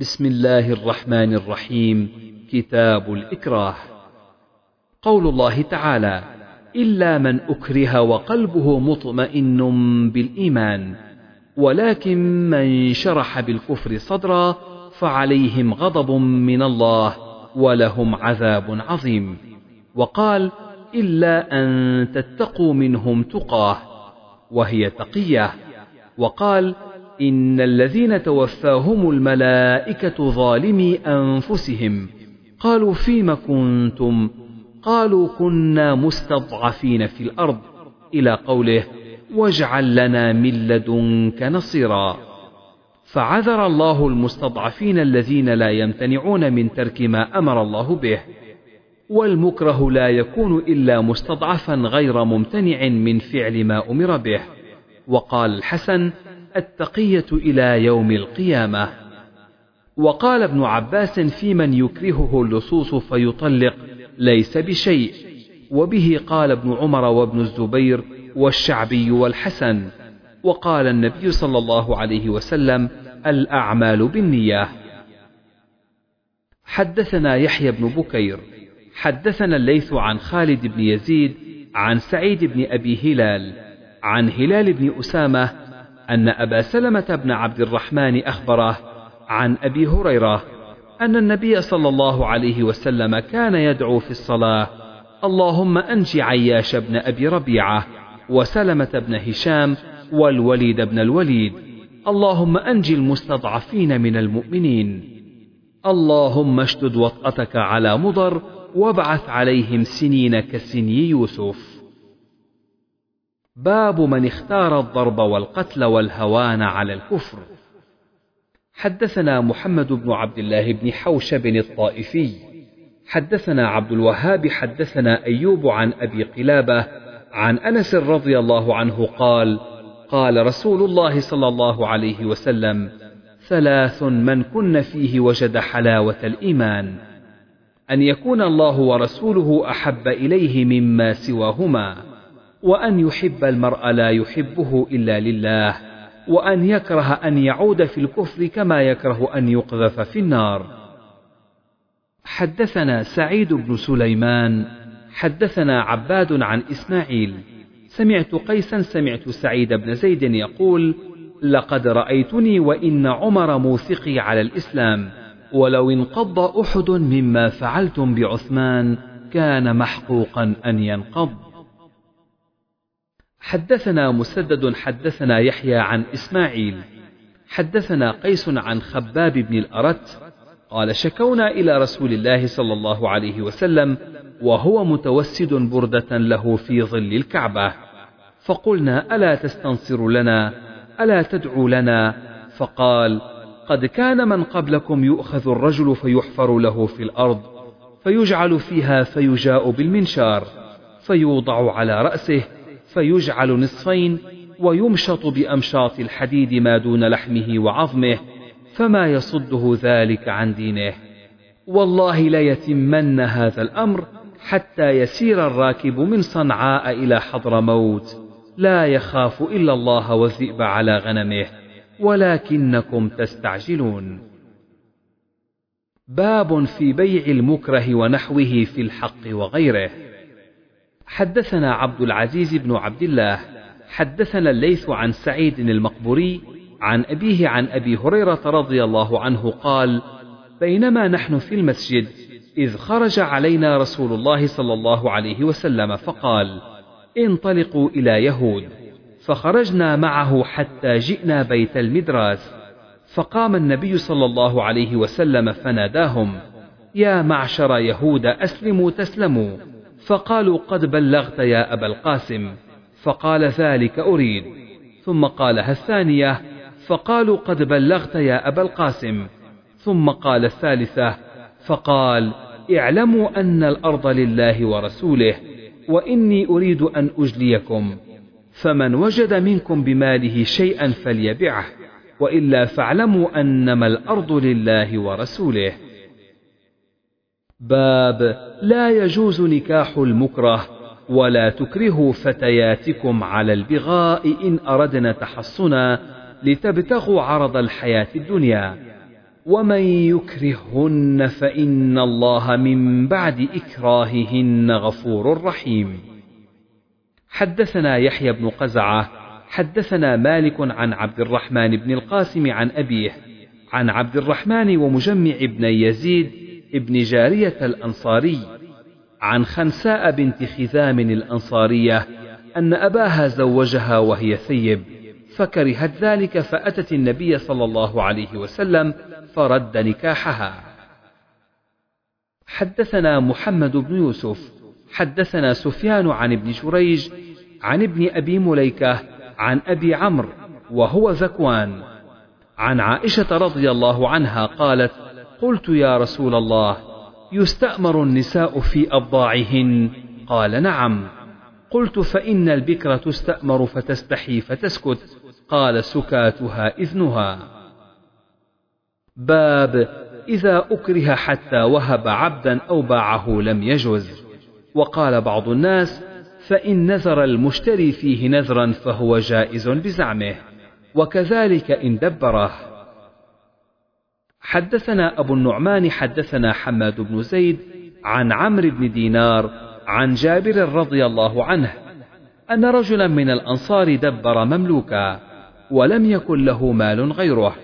بسم الله الرحمن الرحيم. كتاب الإكراه. قول الله تعالى إلا من أكره وقلبه مطمئن بالإيمان ولكن من شرح بالكفر صدرا فعليهم غضب من الله ولهم عذاب عظيم. وقال إلا أن تتقوا منهم تقاه وهي تقية. وقال إن الذين توفاهم الملائكة ظالمي أنفسهم. قالوا فيم كنتم؟ قالوا كنا مستضعفين في الأرض. إلى قوله واجعل لنا من لدنك نصيرا. فعذر الله المستضعفين الذين لا يمتنعون من ترك ما أمر الله به. والمكره لا يكون إلا مستضعفا غير ممتنع من فعل ما أمر به. وقال الحسن التقية إلى يوم القيامة. وقال ابن عباس في من يكرهه اللصوص فيطلق ليس بشيء. وبه قال ابن عمر وابن الزبير والشعبي والحسن. وقال النبي صلى الله عليه وسلم الأعمال بالنية. حدثنا يحيى بن بكير. حدثنا الليث عن خالد بن يزيد عن سعيد بن أبي هلال عن هلال بن أسامة أن أبا سلمة بن عبد الرحمن أخبره عن أبي هريرة أن النبي صلى الله عليه وسلم كان يدعو في الصلاة اللهم أنج عياش بن أبي ربيعة وسلمة بن هشام والوليد بن الوليد اللهم أنج المستضعفين من المؤمنين. اللهم اشدد وطأتك على مضر وابعث عليهم سنين كسني يوسف. باب من اختار الضرب والقتل والهوان على الكفر. حدثنا محمد بن عبد الله بن حوشب الطائفي. حدثنا عبد الوهاب. حدثنا أيوب عن أبي قلابة عن أنس رضي الله عنه قال قال رسول الله صلى الله عليه وسلم ثلاث من كن فيه وجد حلاوة الإيمان. أن يكون الله ورسوله أحب إليه مما سواهما. وأن يحب المرء لا يحبه إلا لله وأن يكره أن يعود في الكفر كما يكره أن يقذف في النار. حدثنا سعيد بن سليمان حدثنا عباد عن إسماعيل. سمعت قيسا سمعت سعيد بن زيد يقول لقد رأيتني وإن عمر موثقي على الإسلام ولو انقض أحد مما فعلتم بعثمان كان محقوقا أن ينقض. حدثنا مسدد حدثنا يحيى عن إسماعيل حدثنا قيس عن خباب بن الأرت قال شكونا إلى رسول الله صلى الله عليه وسلم وهو متوسد بردة له في ظل الكعبة. فقلنا ألا تستنصر لنا؟ ألا تدعو لنا؟ فقال قد كان من قبلكم يؤخذ الرجل فيحفر له في الأرض فيجعل فيها فيجاء بالمنشار فيوضع على رأسه فيجعل نصفين ويمشط بأمشاط الحديد ما دون لحمه وعظمه فما يصده ذلك عن دينه. والله ليتمن هذا الأمر حتى يسير الراكب من صنعاء إلى حضرموت لا يخاف إلا الله والذئب على غنمه. ولكنكم تستعجلون. باب في بيع المكره ونحوه في الحق وغيره. حدثنا عبد العزيز بن عبد الله حدثنا الليث عن سعيد المقبوري عن أبيه عن أبي هريرة رضي الله عنه قال بينما نحن في المسجد إذ خرج علينا رسول الله صلى الله عليه وسلم فقال انطلقوا إلى يهود. فخرجنا معه حتى جئنا بيت المدراس. فقام النبي صلى الله عليه وسلم فناداهم يا معشر يهود أسلموا تسلموا. فقالوا قد بلغت يا أبا القاسم فقال ذلك أريد. ثم قالها الثانية فقالوا قد بلغت يا أبا القاسم. ثم قال الثالثة فقال اعلموا أن الأرض لله ورسوله وإني أريد أن أجليكم. فمن وجد منكم بماله شيئا فليبعه وإلا فاعلموا أنما الأرض لله ورسوله. باب لا يجوز نكاح المكره ولا تكرهوا فتياتكم على البغاء إن أردنا تحصنا لتبتغوا عرض الحياة الدنيا. ومن يكرههن فإن الله من بعد إكراههن غفور رحيم. حدثنا يحيى بن قزعة حدثنا مالك عن عبد الرحمن بن القاسم عن أبيه عن عبد الرحمن ومجمع بن يزيد ابن جارية الأنصاري عن خنساء بنت خذام الأنصارية أن أباها زوجها وهي ثيب فكرهت ذلك فأتت النبي صلى الله عليه وسلم فرد نكاحها. حدثنا محمد بن يوسف حدثنا سفيان عن ابن جريج عن ابن أبي مليكة عن أبي عمرو وهو ذكوان. عن عائشة رضي الله عنها قالت قلت يا رسول الله يستأمر النساء في أبضاعهن؟ قال نعم. قلت فإن البكر تستأمر فتستحي فتسكت. قال سكاتها إذنها. باب إذا أكره حتى وهب عبدا أو باعه لم يجز. وقال بعض الناس فإن نذر المشتري فيه نذرا فهو جائز بزعمه. وكذلك إن دبره. حدثنا أبو النعمان حدثنا حماد بن زيد عن عمرو بن دينار عن جابر رضي الله عنه أن رجلا من الأنصار دبر مملوكا ولم يكن له مال غيره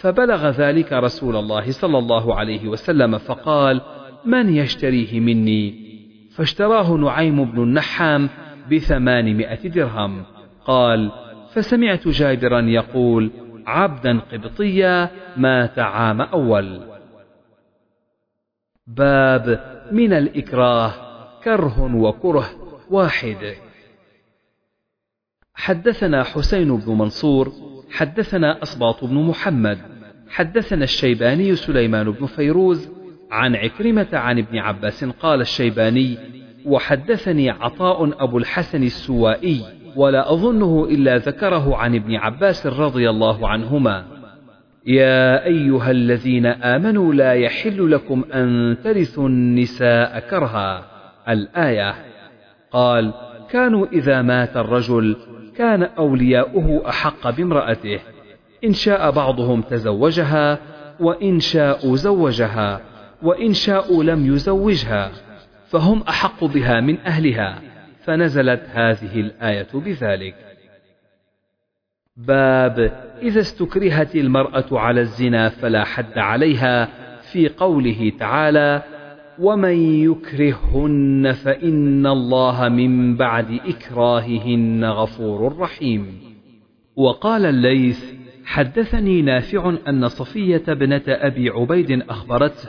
فبلغ ذلك رسول الله صلى الله عليه وسلم فقال من يشتريه مني؟ فاشتراه نعيم بن النحام بثمانمائة درهم. قال فسمعت جابرا يقول عبدا قبطيا مات عام أول. باب من الإكراه كره وكره واحد. حدثنا حسين بن منصور حدثنا أصباط بن محمد حدثنا الشيباني سليمان بن فيروز عن عكرمة عن ابن عباس قال الشيباني وحدثني عطاء أبو الحسن السوائي ولا أظنه إلا ذكره عن ابن عباس رضي الله عنهما. يا أيها الذين آمنوا لا يحل لكم أن ترثوا النساء كرها. الآية. قال كانوا إذا مات الرجل كان أولياؤه أحق بامرأته. إن شاء بعضهم تزوجها وإن شاءوا زوجها وإن شاءوا لم يزوجها فهم أحق بها من أهلها. فنزلت هذه الآية بذلك. باب إذا استكرهت المرأة على الزنا فلا حد عليها في قوله تعالى ومن يكرههن فإن الله من بعد إكراههن غفور رحيم. وقال الليث حدثني نافع أن صفية ابنة أبي عبيد أخبرته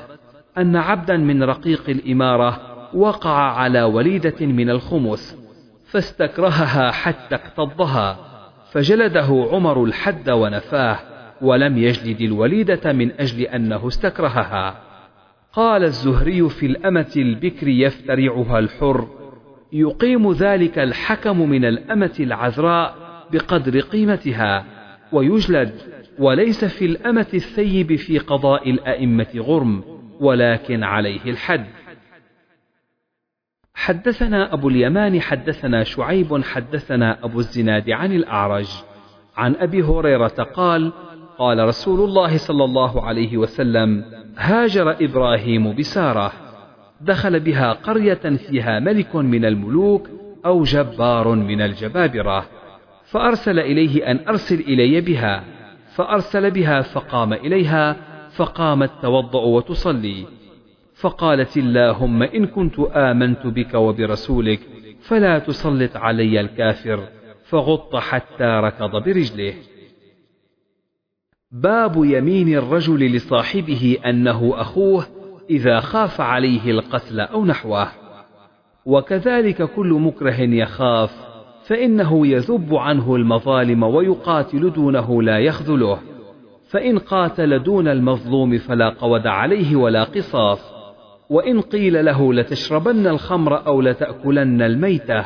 أن عبدا من رقيق الإمارة وقع على وليدة من الخمس فاستكرهها حتى اكتضها فجلده عمر الحد ونفاه ولم يجلد الوليدة من أجل أنه استكرهها. قال الزهري في الأمة البكر يفترعها الحر يقيم ذلك الحكم من الأمة العذراء بقدر قيمتها ويجلد وليس في الأمة الثيب في قضاء الأئمة غرم ولكن عليه الحد. حدثنا أبو اليمان حدثنا شعيب حدثنا أبو الزناد عن الأعرج. عن أبي هريرة قال قال رسول الله صلى الله عليه وسلم هاجر إبراهيم بسارة. دخل بها قرية فيها ملك من الملوك أو جبار من الجبابرة. فأرسل إليه أن أرسل إلي بها. فأرسل بها فقام إليها فقامت توضأ وتصلي. فقالت اللهم إن كنت آمنت بك وبرسولك فلا تسلط علي الكافر فغط حتى ركض برجله. باب يمين الرجل لصاحبه أنه أخوه إذا خاف عليه القتل أو نحوه. وكذلك كل مكره يخاف فإنه يذب عنه المظالم ويقاتل دونه لا يخذله. فإن قاتل دون المظلوم فلا قود عليه ولا قصاص. وإن قيل له لتشربن الخمر أو لتأكلن الميتة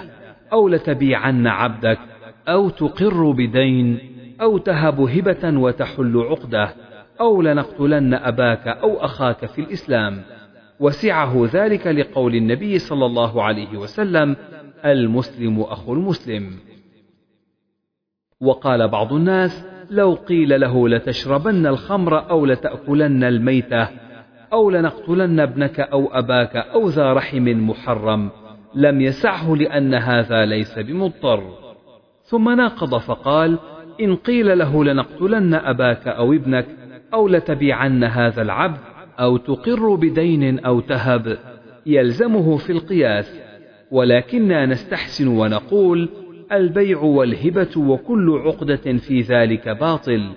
أو لتبيعن عبدك أو تقر بدين أو تهب هبة وتحل عقدة أو لنقتلن أباك أو أخاك في الإسلام. وسعه ذلك لقول النبي صلى الله عليه وسلم المسلم أخو المسلم. وقال بعض الناس لو قيل له لتشربن الخمر أو لتأكلن الميتة أو لنقتلن ابنك أو أباك أو ذا رحم محرم. لم يسعه لأن هذا ليس بمضطر. ثم ناقض فقال إن قيل له لنقتلن أباك أو ابنك أو لتبيعن هذا العبد أو تقر بدين أو تهب يلزمه في القياس. ولكننا نستحسن ونقول البيع والهبة وكل عقدة في ذلك باطل.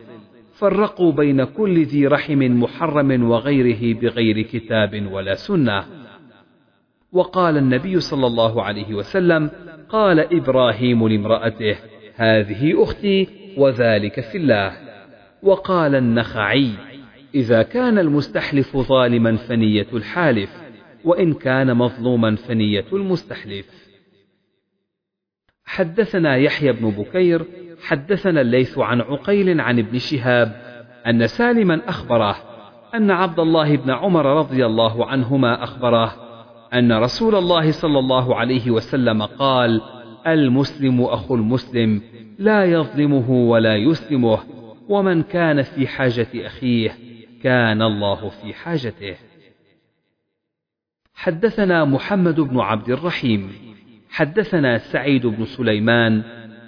فرقوا بين كل ذي رحم محرم وغيره بغير كتاب ولا سنة. وقال النبي صلى الله عليه وسلم قال إبراهيم لامرأته هذه أختي وذلك في الله. وقال النخعي إذا كان المستحلف ظالما فنية الحالف وإن كان مظلوما فنية المستحلف. حدثنا يحيى بن بكير حدثنا الليث عن عقيل عن ابن شهاب أن سالما أخبره أن عبد الله بن عمر رضي الله عنهما أخبره أن رسول الله صلى الله عليه وسلم قال المسلم أخو المسلم لا يظلمه ولا يسلمه ومن كان في حاجة أخيه كان الله في حاجته. حدثنا محمد بن عبد الرحيم حدثنا سعيد بن سليمان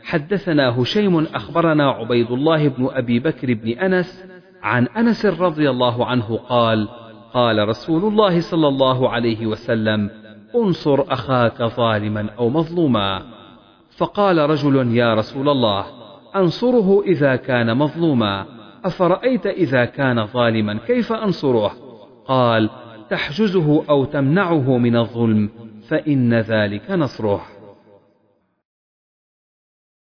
حدثنا هشيم أخبرنا عبيد الله بن أبي بكر بن أنس عن أنس رضي الله عنه قال قال رسول الله صلى الله عليه وسلم انصر أخاك ظالما أو مظلوما. فقال رجل يا رسول الله أنصره إذا كان مظلوما. أفرأيت إذا كان ظالما كيف أنصره؟ قال تحجزه أو تمنعه من الظلم فإن ذلك نصره.